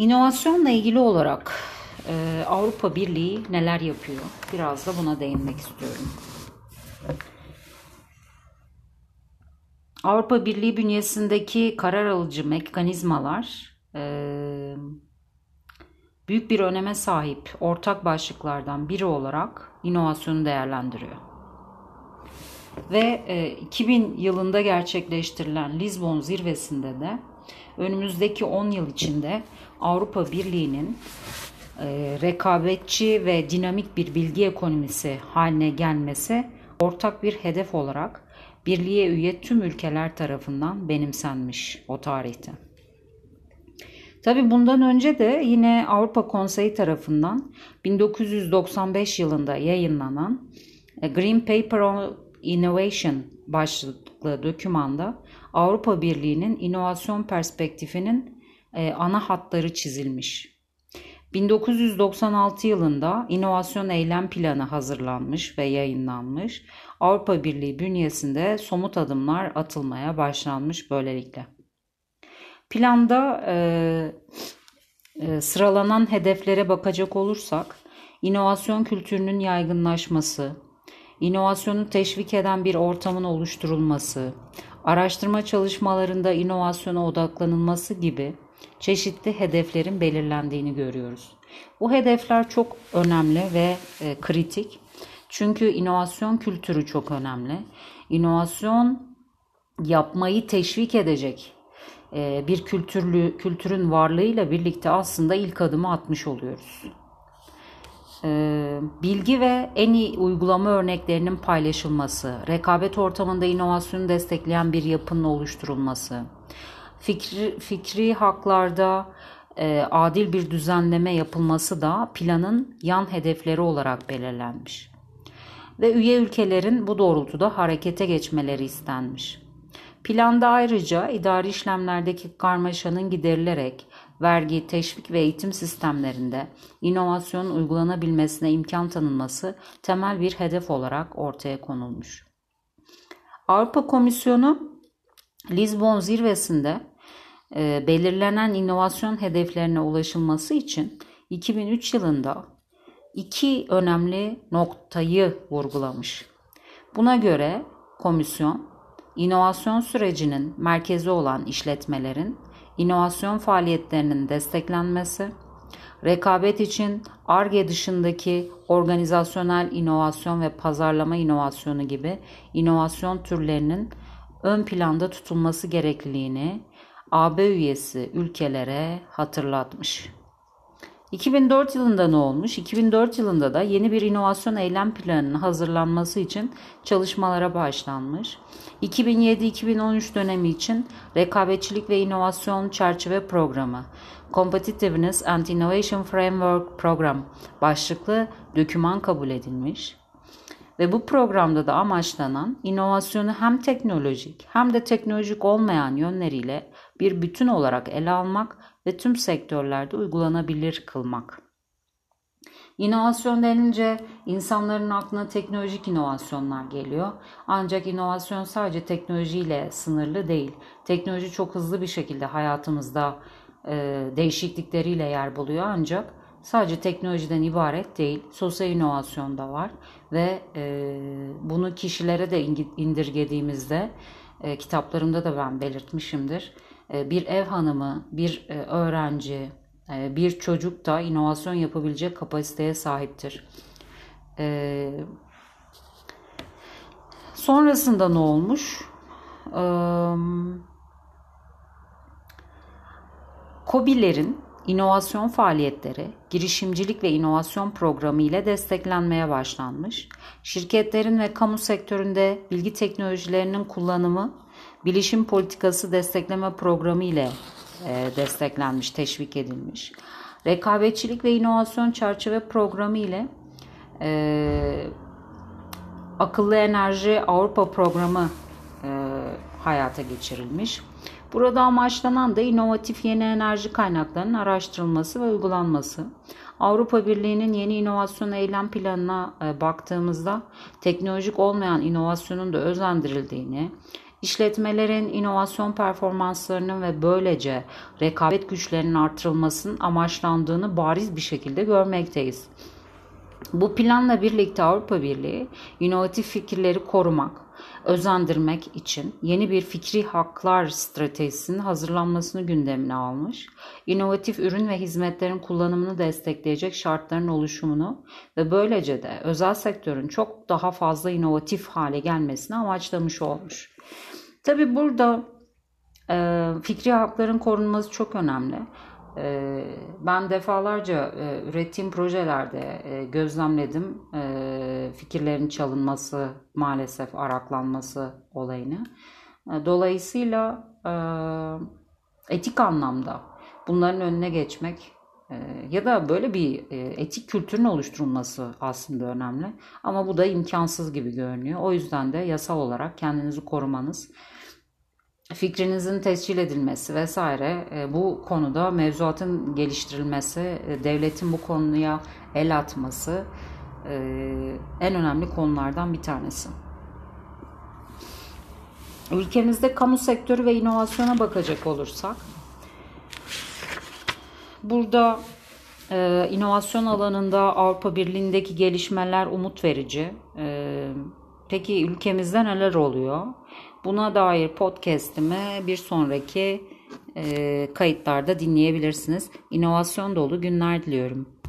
İnovasyonla ilgili olarak e, Avrupa Birliği neler yapıyor? Biraz da buna değinmek istiyorum. Avrupa Birliği bünyesindeki karar alıcı mekanizmalar e, büyük bir öneme sahip ortak başlıklardan biri olarak inovasyonu değerlendiriyor. Ve e, 2000 yılında gerçekleştirilen Lisbon zirvesinde de önümüzdeki 10 yıl içinde Avrupa Birliği'nin e, rekabetçi ve dinamik bir bilgi ekonomisi haline gelmesi ortak bir hedef olarak birliğe üye tüm ülkeler tarafından benimsenmiş o tarihte. Tabi bundan önce de yine Avrupa Konseyi tarafından 1995 yılında yayınlanan e, Green Paper on Innovation başlıklı dokümanda Avrupa Birliği'nin inovasyon perspektifinin e, ana hatları çizilmiş. 1996 yılında inovasyon eylem planı hazırlanmış ve yayınlanmış. Avrupa Birliği bünyesinde somut adımlar atılmaya başlanmış böylelikle. Planda e, e, sıralanan hedeflere bakacak olursak, inovasyon kültürünün yaygınlaşması, inovasyonu teşvik eden bir ortamın oluşturulması, araştırma çalışmalarında inovasyona odaklanılması gibi çeşitli hedeflerin belirlendiğini görüyoruz. Bu hedefler çok önemli ve e, kritik. Çünkü inovasyon kültürü çok önemli. İnovasyon yapmayı teşvik edecek e, bir kültürlü kültürün varlığıyla birlikte aslında ilk adımı atmış oluyoruz. Bilgi ve en iyi uygulama örneklerinin paylaşılması, rekabet ortamında inovasyonu destekleyen bir yapının oluşturulması, fikri, fikri haklarda e, adil bir düzenleme yapılması da planın yan hedefleri olarak belirlenmiş. Ve üye ülkelerin bu doğrultuda harekete geçmeleri istenmiş. Planda ayrıca idari işlemlerdeki karmaşanın giderilerek vergi, teşvik ve eğitim sistemlerinde inovasyonun uygulanabilmesine imkan tanınması temel bir hedef olarak ortaya konulmuş. Avrupa Komisyonu Lisbon zirvesinde e, belirlenen inovasyon hedeflerine ulaşılması için 2003 yılında iki önemli noktayı vurgulamış. Buna göre komisyon inovasyon sürecinin merkezi olan işletmelerin inovasyon faaliyetlerinin desteklenmesi, rekabet için ARGE dışındaki organizasyonel inovasyon ve pazarlama inovasyonu gibi inovasyon türlerinin ön planda tutulması gerekliliğini AB üyesi ülkelere hatırlatmış. 2004 yılında ne olmuş? 2004 yılında da yeni bir inovasyon eylem planının hazırlanması için çalışmalara başlanmış. 2007-2013 dönemi için rekabetçilik ve inovasyon çerçeve programı Competitiveness and Innovation Framework Program başlıklı döküman kabul edilmiş. Ve bu programda da amaçlanan inovasyonu hem teknolojik hem de teknolojik olmayan yönleriyle bir bütün olarak ele almak ve tüm sektörlerde uygulanabilir kılmak. İnovasyon denince insanların aklına teknolojik inovasyonlar geliyor. Ancak inovasyon sadece teknolojiyle sınırlı değil. Teknoloji çok hızlı bir şekilde hayatımızda e, değişiklikleriyle yer buluyor ancak sadece teknolojiden ibaret değil. Sosyal inovasyon da var ve e, bunu kişilere de indirgediğimizde e, kitaplarımda da ben belirtmişimdir. E, bir ev hanımı, bir e, öğrenci, e, bir çocuk da inovasyon yapabilecek kapasiteye sahiptir. Sonrasında ne olmuş? COBİ'lerin inovasyon faaliyetleri girişimcilik ve inovasyon programı ile desteklenmeye başlanmış. Şirketlerin ve kamu sektöründe bilgi teknolojilerinin kullanımı bilişim politikası destekleme programı ile e, desteklenmiş, teşvik edilmiş. Rekabetçilik ve inovasyon çerçeve programı ile e, akıllı enerji Avrupa programı hayata geçirilmiş. Burada amaçlanan da inovatif yeni enerji kaynaklarının araştırılması ve uygulanması. Avrupa Birliği'nin yeni inovasyon eylem planına e, baktığımızda teknolojik olmayan inovasyonun da özendirildiğini, İşletmelerin inovasyon performanslarının ve böylece rekabet güçlerinin artırılmasının amaçlandığını bariz bir şekilde görmekteyiz. Bu planla birlikte Avrupa Birliği inovatif fikirleri korumak, özendirmek için yeni bir fikri haklar stratejisinin hazırlanmasını gündemine almış, inovatif ürün ve hizmetlerin kullanımını destekleyecek şartların oluşumunu ve böylece de özel sektörün çok daha fazla inovatif hale gelmesini amaçlamış olmuş. Tabi burada fikri hakların korunması çok önemli. E, ben defalarca e, ürettiğim projelerde e, gözlemledim e, fikirlerin çalınması, maalesef araklanması olayını. Dolayısıyla etik anlamda bunların önüne geçmek ya da böyle bir etik kültürün oluşturulması aslında önemli. Ama bu da imkansız gibi görünüyor. O yüzden de yasal olarak kendinizi korumanız fikrinizin tescil edilmesi vesaire e, bu konuda mevzuatın geliştirilmesi, e, devletin bu konuya el atması e, en önemli konulardan bir tanesi. Ülkemizde kamu sektörü ve inovasyona bakacak olursak, burada inovasyon alanında Avrupa Birliği'ndeki gelişmeler umut verici. Peki ülkemizde neler oluyor? Buna dair podcast'imi bir sonraki e, kayıtlarda dinleyebilirsiniz. İnovasyon dolu günler diliyorum.